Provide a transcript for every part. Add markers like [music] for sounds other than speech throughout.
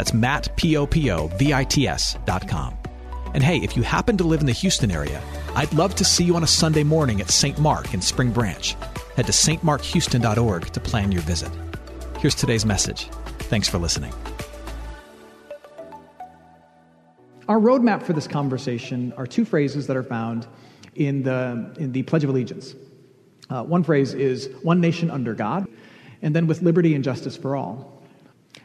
That's Matt, P-O-P-O-V-I-T-S dot com. And hey, if you happen to live in the Houston area, I'd love to see you on a Sunday morning at St. Mark in Spring Branch. Head to stmarkhouston.org to plan your visit. Here's today's message. Thanks for listening. Our roadmap for this conversation are two phrases that are found in the, in the Pledge of Allegiance. Uh, one phrase is one nation under God, and then with liberty and justice for all.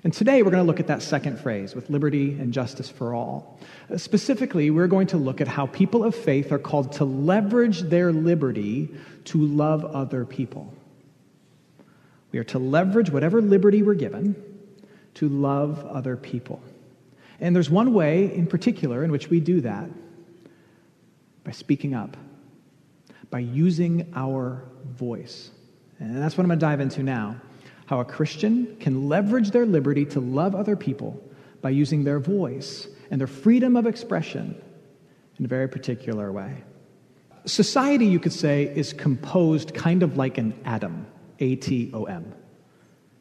And today we're going to look at that second phrase, with liberty and justice for all. Uh, specifically, we're going to look at how people of faith are called to leverage their liberty to love other people. We are to leverage whatever liberty we're given to love other people. And there's one way in particular in which we do that by speaking up, by using our voice. And that's what I'm going to dive into now how a Christian can leverage their liberty to love other people by using their voice and their freedom of expression in a very particular way. Society, you could say, is composed kind of like an atom, A T O M.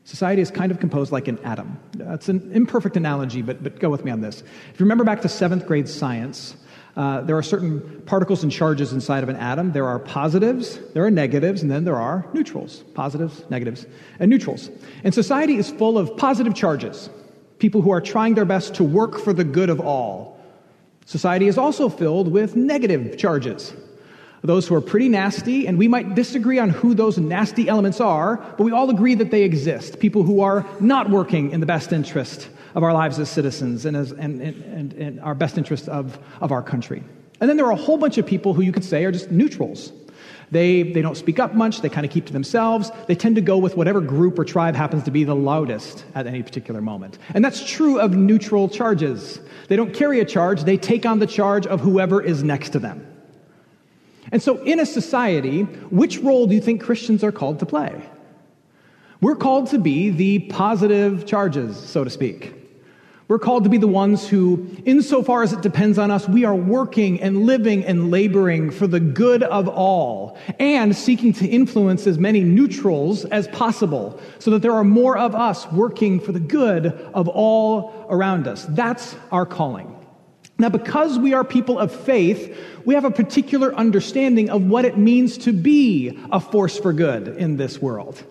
Society is kind of composed like an atom. It's an imperfect analogy, but, but go with me on this. If you remember back to seventh grade science, uh, there are certain particles and charges inside of an atom. There are positives, there are negatives, and then there are neutrals. Positives, negatives, and neutrals. And society is full of positive charges, people who are trying their best to work for the good of all. Society is also filled with negative charges, those who are pretty nasty, and we might disagree on who those nasty elements are, but we all agree that they exist. People who are not working in the best interest of our lives as citizens and, as, and, and, and our best interest of, of our country. And then there are a whole bunch of people who you could say are just neutrals. They, they don't speak up much, they kind of keep to themselves. They tend to go with whatever group or tribe happens to be the loudest at any particular moment. And that's true of neutral charges. They don't carry a charge, they take on the charge of whoever is next to them. And so, in a society, which role do you think Christians are called to play? We're called to be the positive charges, so to speak. We're called to be the ones who, insofar as it depends on us, we are working and living and laboring for the good of all and seeking to influence as many neutrals as possible so that there are more of us working for the good of all around us. That's our calling. Now, because we are people of faith, we have a particular understanding of what it means to be a force for good in this world.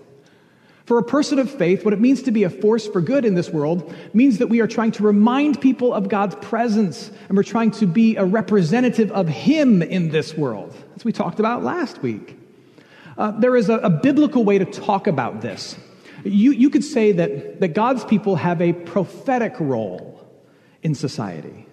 For a person of faith, what it means to be a force for good in this world means that we are trying to remind people of God's presence and we're trying to be a representative of Him in this world, as we talked about last week. Uh, there is a, a biblical way to talk about this. You, you could say that, that God's people have a prophetic role in society.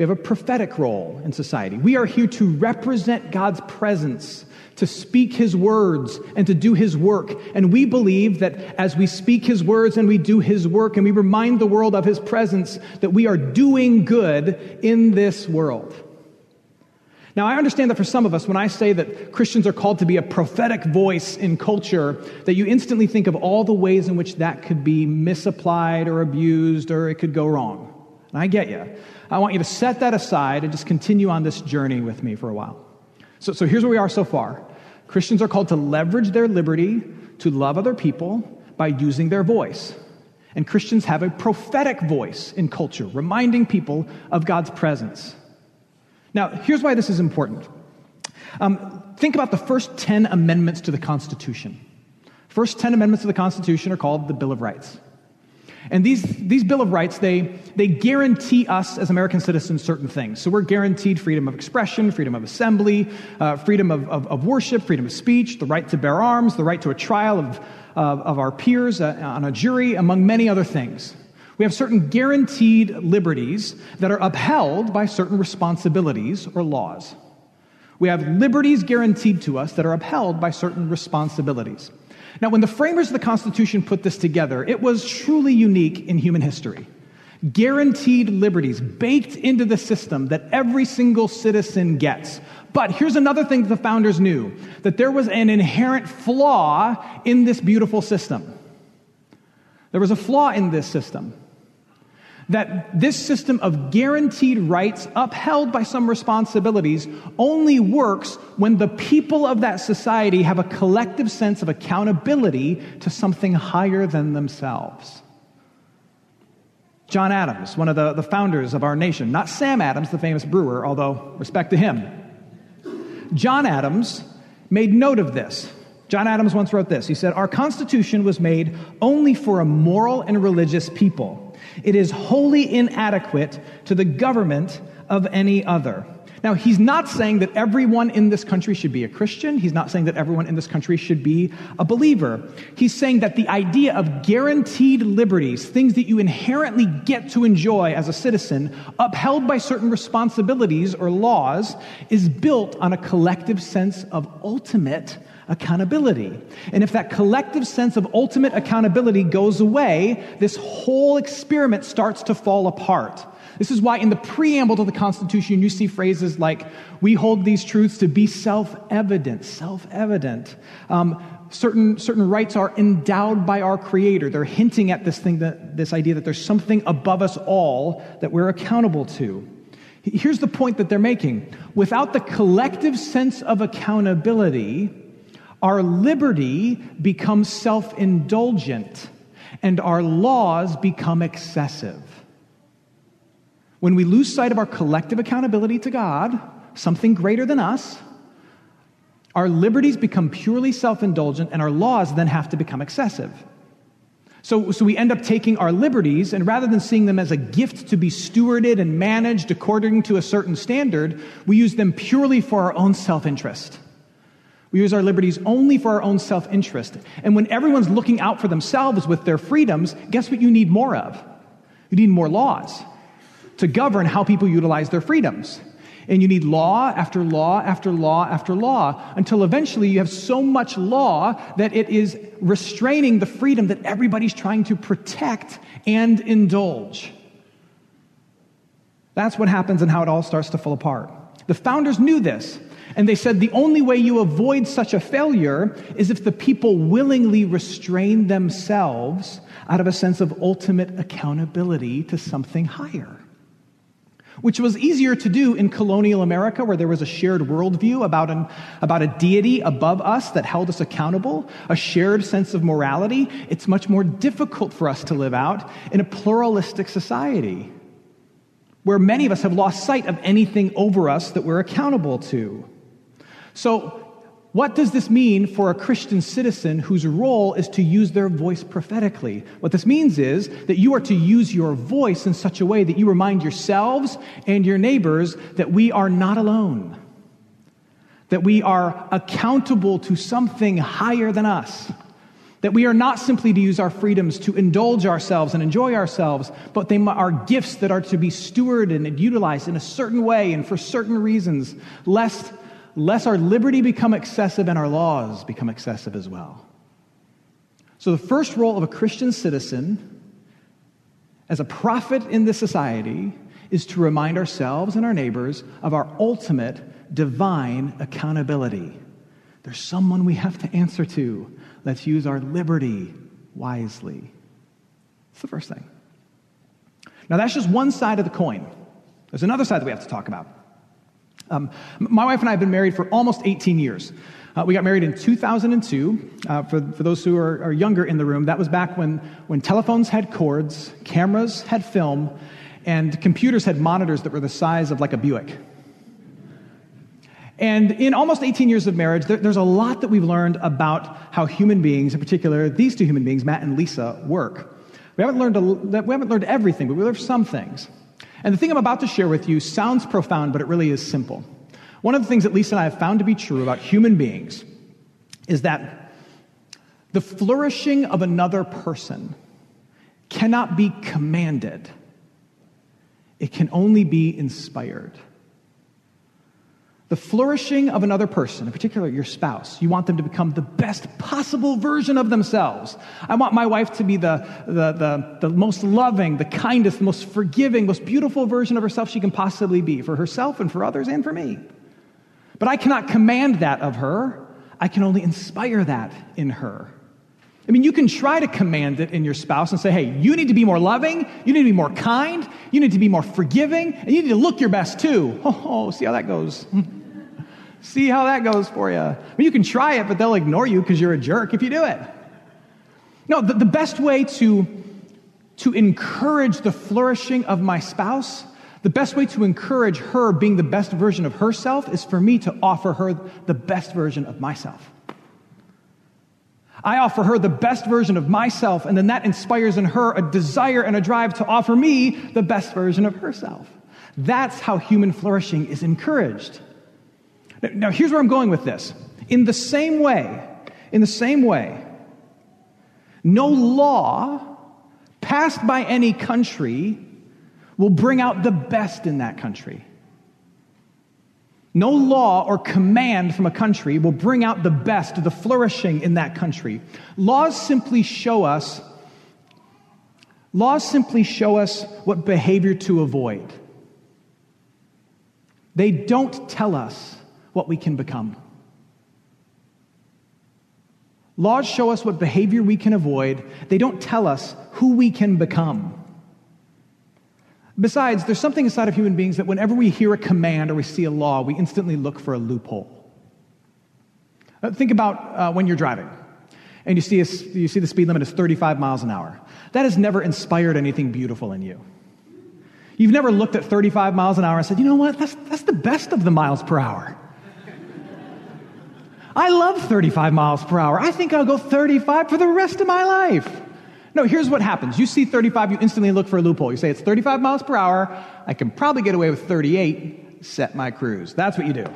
We have a prophetic role in society. We are here to represent God's presence, to speak His words, and to do His work. And we believe that as we speak His words and we do His work and we remind the world of His presence, that we are doing good in this world. Now, I understand that for some of us, when I say that Christians are called to be a prophetic voice in culture, that you instantly think of all the ways in which that could be misapplied or abused or it could go wrong. And I get you. I want you to set that aside and just continue on this journey with me for a while. So, so here's where we are so far Christians are called to leverage their liberty to love other people by using their voice. And Christians have a prophetic voice in culture, reminding people of God's presence. Now, here's why this is important. Um, think about the first 10 amendments to the Constitution. First 10 amendments to the Constitution are called the Bill of Rights. And these, these Bill of Rights, they, they guarantee us as American citizens certain things. So we're guaranteed freedom of expression, freedom of assembly, uh, freedom of, of, of, worship, freedom of speech, the right to bear arms, the right to a trial of, uh, of our peers uh, on a jury, among many other things. We have certain guaranteed liberties that are upheld by certain responsibilities or laws. We have liberties guaranteed to us that are upheld by certain responsibilities. Now, when the framers of the Constitution put this together, it was truly unique in human history. Guaranteed liberties baked into the system that every single citizen gets. But here's another thing that the founders knew that there was an inherent flaw in this beautiful system. There was a flaw in this system that this system of guaranteed rights upheld by some responsibilities only works when the people of that society have a collective sense of accountability to something higher than themselves. John Adams, one of the, the founders of our nation, not Sam Adams, the famous brewer, although respect to him. John Adams made note of this. John Adams once wrote this. He said, Our Constitution was made only for a moral and religious people. It is wholly inadequate to the government of any other. Now, he's not saying that everyone in this country should be a Christian. He's not saying that everyone in this country should be a believer. He's saying that the idea of guaranteed liberties, things that you inherently get to enjoy as a citizen, upheld by certain responsibilities or laws, is built on a collective sense of ultimate accountability. And if that collective sense of ultimate accountability goes away, this whole experiment starts to fall apart. This is why in the preamble to the Constitution, you see phrases like, we hold these truths to be self evident, self evident. Um, certain, certain rights are endowed by our Creator. They're hinting at this thing, that, this idea that there's something above us all that we're accountable to. Here's the point that they're making. Without the collective sense of accountability, our liberty becomes self indulgent and our laws become excessive. When we lose sight of our collective accountability to God, something greater than us, our liberties become purely self indulgent and our laws then have to become excessive. So, so we end up taking our liberties, and rather than seeing them as a gift to be stewarded and managed according to a certain standard, we use them purely for our own self interest. We use our liberties only for our own self interest. And when everyone's looking out for themselves with their freedoms, guess what you need more of? You need more laws to govern how people utilize their freedoms. And you need law after law after law after law until eventually you have so much law that it is restraining the freedom that everybody's trying to protect and indulge. That's what happens and how it all starts to fall apart. The founders knew this. And they said the only way you avoid such a failure is if the people willingly restrain themselves out of a sense of ultimate accountability to something higher. Which was easier to do in colonial America, where there was a shared worldview about, an, about a deity above us that held us accountable, a shared sense of morality. It's much more difficult for us to live out in a pluralistic society, where many of us have lost sight of anything over us that we're accountable to. So, what does this mean for a Christian citizen whose role is to use their voice prophetically? What this means is that you are to use your voice in such a way that you remind yourselves and your neighbors that we are not alone, that we are accountable to something higher than us, that we are not simply to use our freedoms to indulge ourselves and enjoy ourselves, but they are gifts that are to be stewarded and utilized in a certain way and for certain reasons, lest lest our liberty become excessive and our laws become excessive as well. So, the first role of a Christian citizen as a prophet in this society is to remind ourselves and our neighbors of our ultimate divine accountability. There's someone we have to answer to. Let's use our liberty wisely. That's the first thing. Now, that's just one side of the coin. There's another side that we have to talk about. Um, my wife and I have been married for almost 18 years. Uh, we got married in 2002. Uh, for, for those who are, are, younger in the room, that was back when, when telephones had cords, cameras had film, and computers had monitors that were the size of like a Buick. And in almost 18 years of marriage, there, there's a lot that we've learned about how human beings, in particular these two human beings, Matt and Lisa, work. We haven't learned, a, we haven't learned everything, but we learned some things. And the thing I'm about to share with you sounds profound, but it really is simple. One of the things that Lisa and I have found to be true about human beings is that the flourishing of another person cannot be commanded, it can only be inspired. The flourishing of another person, in particular your spouse, you want them to become the best possible version of themselves. I want my wife to be the, the, the, the, most loving, the kindest, the most forgiving, most beautiful version of herself she can possibly be for herself and for others and for me. But I cannot command that of her. I can only inspire that in her. I mean, you can try to command it in your spouse and say, hey, you need to be more loving, you need to be more kind, you need to be more forgiving, and you need to look your best too. [laughs] Oh, see how that goes. [laughs] See how that goes for you. I mean, you can try it, but they'll ignore you because you're a jerk if you do it. No, the, the best way to, to encourage the flourishing of my spouse, the best way to encourage her being the best version of herself is for me to offer her the best version of myself. I offer her the best version of myself, and then that inspires in her a desire and a drive to offer me the best version of herself. That's how human flourishing is encouraged. Now, here's where I'm going with this. In the same way, in the same way, no law passed by any country will bring out the best in that country. No law or command from a country will bring out the best, the flourishing in that country. Laws simply show us laws simply show us what behavior to avoid. They don't tell us what we can become. Laws show us what behavior we can avoid, they don't tell us who we can become. Besides, there's something inside of human beings that whenever we hear a command or we see a law, we instantly look for a loophole. Uh, think about uh, when you're driving and you see, a, you see the speed limit is 35 miles an hour. That has never inspired anything beautiful in you. You've never looked at 35 miles an hour and said, you know what, that's, that's the best of the miles per hour. I love 35 miles per hour. I think I'll go 35 for the rest of my life. No, here's what happens. You see 35, you instantly look for a loophole. You say, it's 35 miles per hour. I can probably get away with 38. Set my cruise. That's what you do.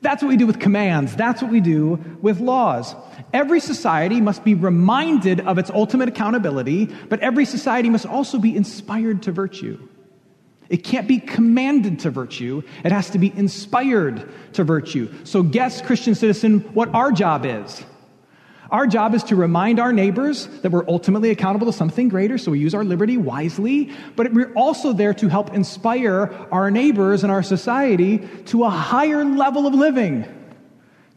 That's what we do with commands. That's what we do with laws. Every society must be reminded of its ultimate accountability, but every society must also be inspired to virtue. It can't be commanded to virtue, it has to be inspired to virtue. So, guess, Christian citizen, what our job is. Our job is to remind our neighbors that we're ultimately accountable to something greater, so we use our liberty wisely, but we're also there to help inspire our neighbors and our society to a higher level of living,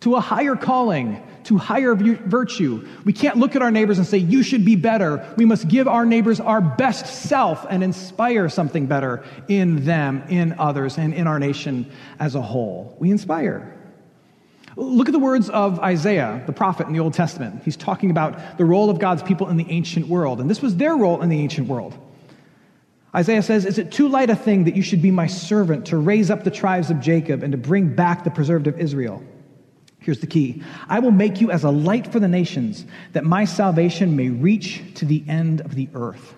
to a higher calling, to higher virtue. We can't look at our neighbors and say, You should be better. We must give our neighbors our best self and inspire something better in them, in others, and in our nation as a whole. We inspire. Look at the words of Isaiah, the prophet in the Old Testament. He's talking about the role of God's people in the ancient world, and this was their role in the ancient world. Isaiah says, Is it too light a thing that you should be my servant to raise up the tribes of Jacob and to bring back the preserved of Israel? Here's the key I will make you as a light for the nations, that my salvation may reach to the end of the earth.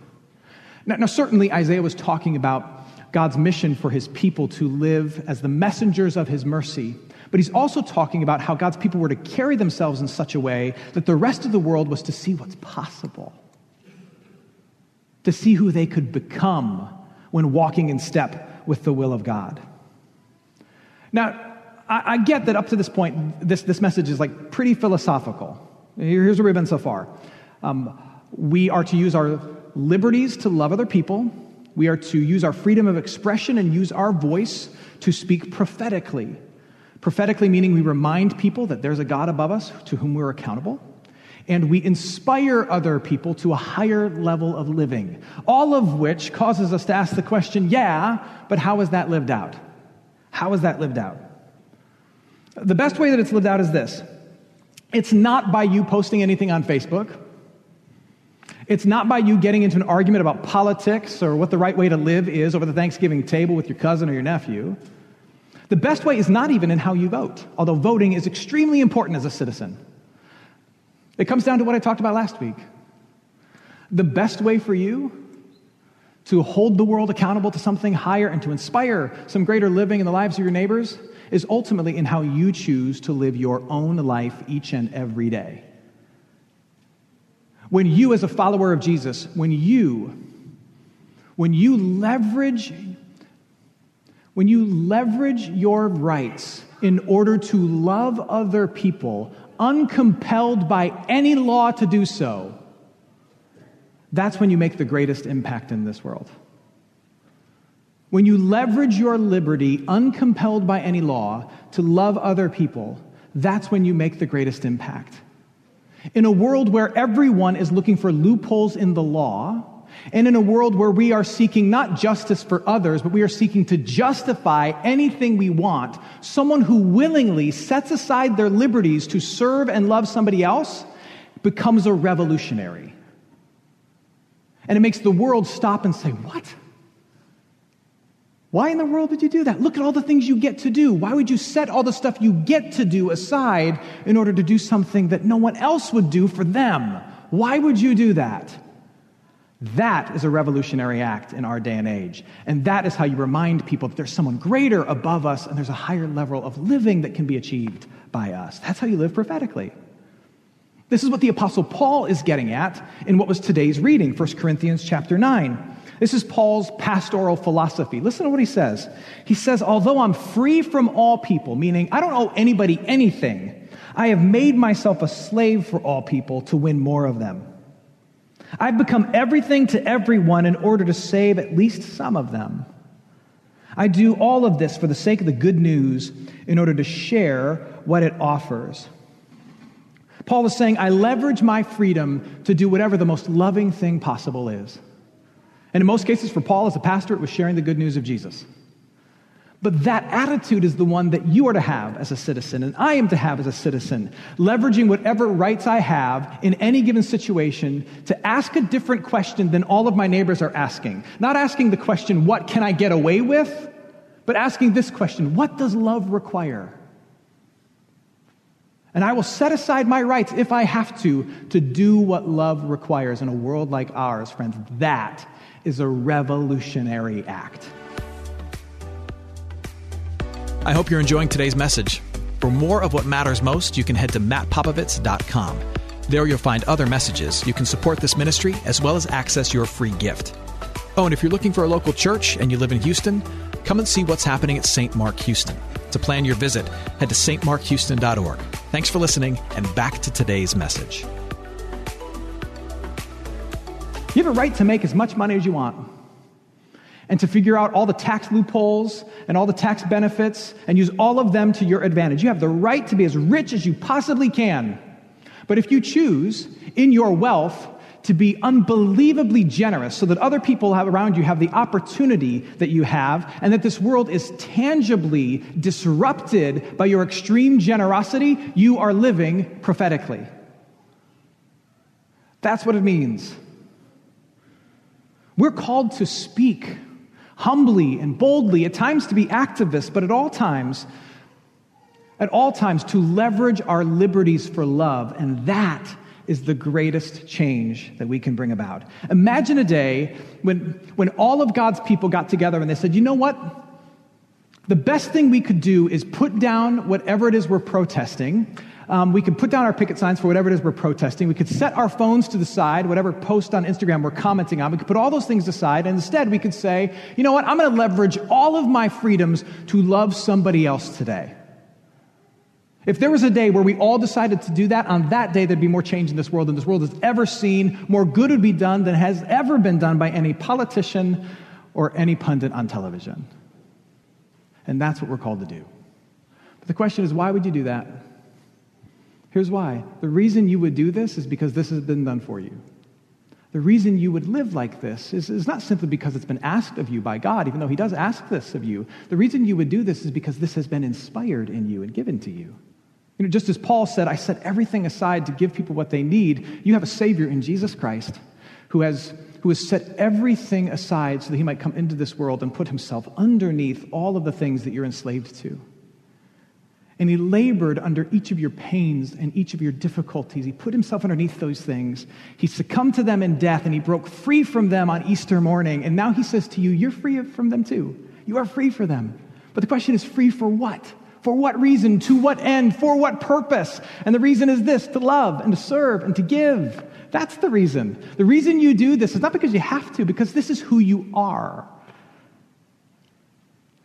Now, now, certainly, Isaiah was talking about God's mission for his people to live as the messengers of his mercy. But he's also talking about how God's people were to carry themselves in such a way that the rest of the world was to see what's possible, to see who they could become when walking in step with the will of God. Now, I, I get that up to this point, this, this message is like pretty philosophical. Here's where we've been so far. Um, we are to use our liberties to love other people. We are to use our freedom of expression and use our voice to speak prophetically. Prophetically, meaning we remind people that there's a God above us to whom we're accountable, and we inspire other people to a higher level of living. All of which causes us to ask the question yeah, but how is that lived out? How is that lived out? The best way that it's lived out is this it's not by you posting anything on Facebook. It's not by you getting into an argument about politics or what the right way to live is over the Thanksgiving table with your cousin or your nephew. The best way is not even in how you vote, although voting is extremely important as a citizen. It comes down to what I talked about last week. The best way for you to hold the world accountable to something higher and to inspire some greater living in the lives of your neighbors is ultimately in how you choose to live your own life each and every day. When you, as a follower of Jesus, when you, when you leverage, when you leverage your rights in order to love other people, uncompelled by any law to do so, that's when you make the greatest impact in this world. When you leverage your liberty, uncompelled by any law, to love other people, that's when you make the greatest impact. In a world where everyone is looking for loopholes in the law, and in a world where we are seeking not justice for others, but we are seeking to justify anything we want, someone who willingly sets aside their liberties to serve and love somebody else becomes a revolutionary. And it makes the world stop and say, What? Why in the world would you do that? Look at all the things you get to do. Why would you set all the stuff you get to do aside in order to do something that no one else would do for them? Why would you do that? That is a revolutionary act in our day and age. And that is how you remind people that there's someone greater above us and there's a higher level of living that can be achieved by us. That's how you live prophetically. This is what the apostle Paul is getting at in what was today's reading, 1 Corinthians chapter 9. This is Paul's pastoral philosophy. Listen to what he says. He says, Although I'm free from all people, meaning I don't owe anybody anything, I have made myself a slave for all people to win more of them. I've become everything to everyone in order to save at least some of them. I do all of this for the sake of the good news in order to share what it offers. Paul is saying, I leverage my freedom to do whatever the most loving thing possible is. And in most cases, for Paul as a pastor, it was sharing the good news of Jesus. But that attitude is the one that you are to have as a citizen, and I am to have as a citizen, leveraging whatever rights I have in any given situation to ask a different question than all of my neighbors are asking. Not asking the question, what can I get away with? But asking this question, what does love require? And I will set aside my rights if I have to, to do what love requires in a world like ours, friends. That is a revolutionary act. I hope you're enjoying today's message. For more of what matters most, you can head to mattpopovits.com. There you'll find other messages. You can support this ministry as well as access your free gift. Oh, and if you're looking for a local church and you live in Houston, come and see what's happening at St. Mark Houston. To plan your visit, head to stmarkhouston.org. Thanks for listening, and back to today's message. You have a right to make as much money as you want and to figure out all the tax loopholes and all the tax benefits and use all of them to your advantage. You have the right to be as rich as you possibly can. But if you choose in your wealth to be unbelievably generous so that other people around you have the opportunity that you have and that this world is tangibly disrupted by your extreme generosity, you are living prophetically. That's what it means. We're called to speak humbly and boldly, at times to be activists, but at all times, at all times to leverage our liberties for love. And that is the greatest change that we can bring about. Imagine a day when, when all of God's people got together and they said, you know what? The best thing we could do is put down whatever it is we're protesting um, we could put down our picket signs for whatever it is we're protesting. We could set our phones to the side, whatever post on Instagram we're commenting on. We could put all those things aside, and instead we could say, you know what, I'm going to leverage all of my freedoms to love somebody else today. If there was a day where we all decided to do that, on that day there'd be more change in this world than this world has ever seen. More good would be done than has ever been done by any politician or any pundit on television. And that's what we're called to do. But the question is, why would you do that? Here's why. The reason you would do this is because this has been done for you. The reason you would live like this is, is not simply because it's been asked of you by God, even though He does ask this of you. The reason you would do this is because this has been inspired in you and given to you. You know, just as Paul said, I set everything aside to give people what they need, you have a Savior in Jesus Christ who has, who has set everything aside so that he might come into this world and put himself underneath all of the things that you're enslaved to. And he labored under each of your pains and each of your difficulties. He put himself underneath those things. He succumbed to them in death and he broke free from them on Easter morning. And now he says to you, You're free from them too. You are free for them. But the question is, free for what? For what reason? To what end? For what purpose? And the reason is this to love and to serve and to give. That's the reason. The reason you do this is not because you have to, because this is who you are.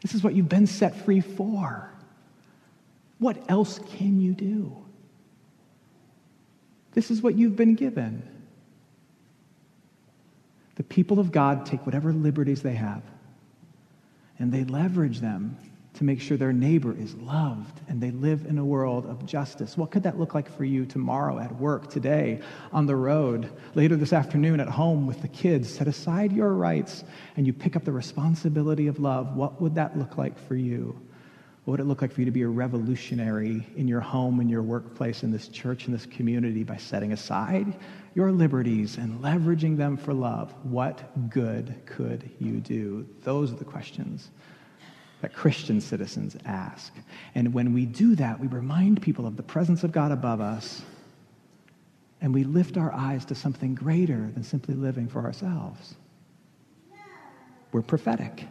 This is what you've been set free for. What else can you do? This is what you've been given. The people of God take whatever liberties they have and they leverage them to make sure their neighbor is loved and they live in a world of justice. What could that look like for you tomorrow at work, today, on the road, later this afternoon at home with the kids? Set aside your rights and you pick up the responsibility of love. What would that look like for you? What would it look like for you to be a revolutionary in your home, in your workplace, in this church, in this community by setting aside your liberties and leveraging them for love? What good could you do? Those are the questions that Christian citizens ask. And when we do that, we remind people of the presence of God above us, and we lift our eyes to something greater than simply living for ourselves. We're prophetic.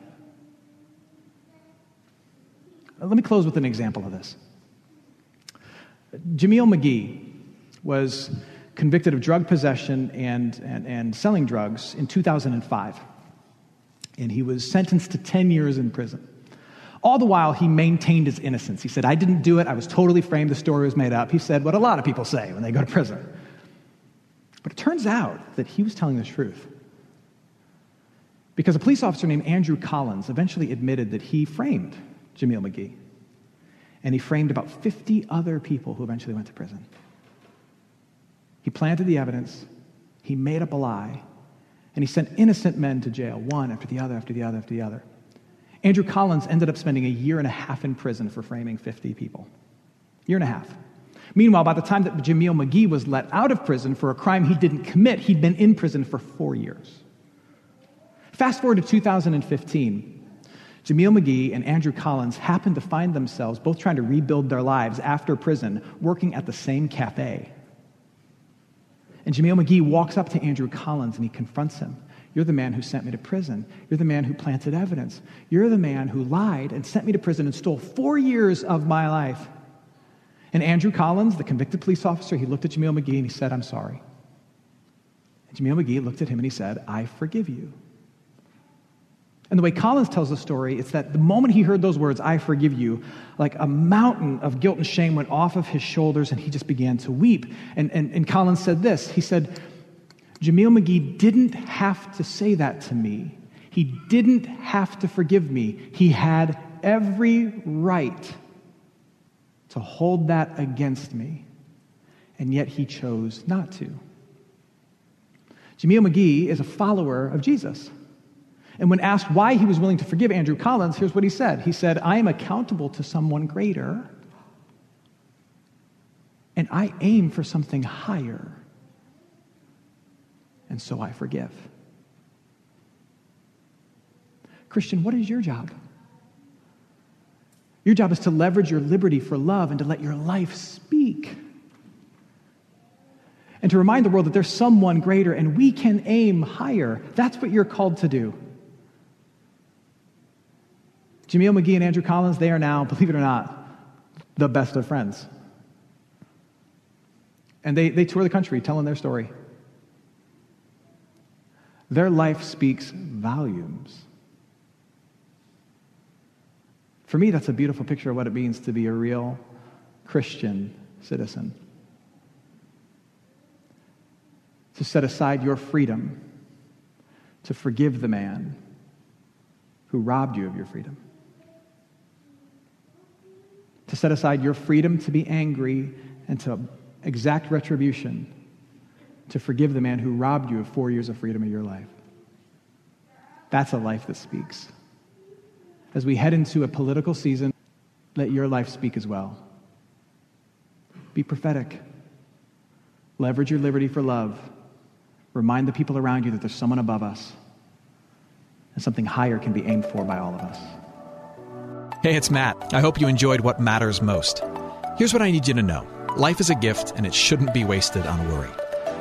Let me close with an example of this. Jameel McGee was convicted of drug possession and, and, and selling drugs in 2005. And he was sentenced to 10 years in prison. All the while, he maintained his innocence. He said, I didn't do it. I was totally framed. The story was made up. He said what a lot of people say when they go to prison. But it turns out that he was telling the truth. Because a police officer named Andrew Collins eventually admitted that he framed Jameel McGee. And he framed about 50 other people who eventually went to prison. He planted the evidence, he made up a lie, and he sent innocent men to jail, one after the other, after the other, after the other. Andrew Collins ended up spending a year and a half in prison for framing 50 people. Year and a half. Meanwhile, by the time that Jameel McGee was let out of prison for a crime he didn't commit, he'd been in prison for four years. Fast forward to 2015. Jameel McGee and Andrew Collins happened to find themselves both trying to rebuild their lives after prison, working at the same cafe. And Jameel McGee walks up to Andrew Collins and he confronts him. You're the man who sent me to prison. You're the man who planted evidence. You're the man who lied and sent me to prison and stole four years of my life. And Andrew Collins, the convicted police officer, he looked at Jameel McGee and he said, I'm sorry. And Jameel McGee looked at him and he said, I forgive you. And the way Collins tells the story, it's that the moment he heard those words, I forgive you, like a mountain of guilt and shame went off of his shoulders and he just began to weep. And, and, and Collins said this He said, Jameel McGee didn't have to say that to me. He didn't have to forgive me. He had every right to hold that against me, and yet he chose not to. Jameel McGee is a follower of Jesus. And when asked why he was willing to forgive Andrew Collins, here's what he said He said, I am accountable to someone greater, and I aim for something higher and so I forgive. Christian, what is your job? Your job is to leverage your liberty for love and to let your life speak. And to remind the world that there's someone greater and we can aim higher. That's what you're called to do. Jameel McGee and Andrew Collins, they are now, believe it or not, the best of friends. And they, they tour the country telling their story. Their life speaks volumes. For me, that's a beautiful picture of what it means to be a real Christian citizen. To set aside your freedom to forgive the man who robbed you of your freedom. To set aside your freedom to be angry and to exact retribution, to forgive the man who robbed you of four years of freedom of your life. That's a life that speaks. As we head into a political season, let your life speak as well. Be prophetic. Leverage your liberty for love. Remind the people around you that there's someone above us and something higher can be aimed for by all of us. Hey, it's Matt. I hope you enjoyed what matters most. Here's what I need you to know life is a gift, and it shouldn't be wasted on worry.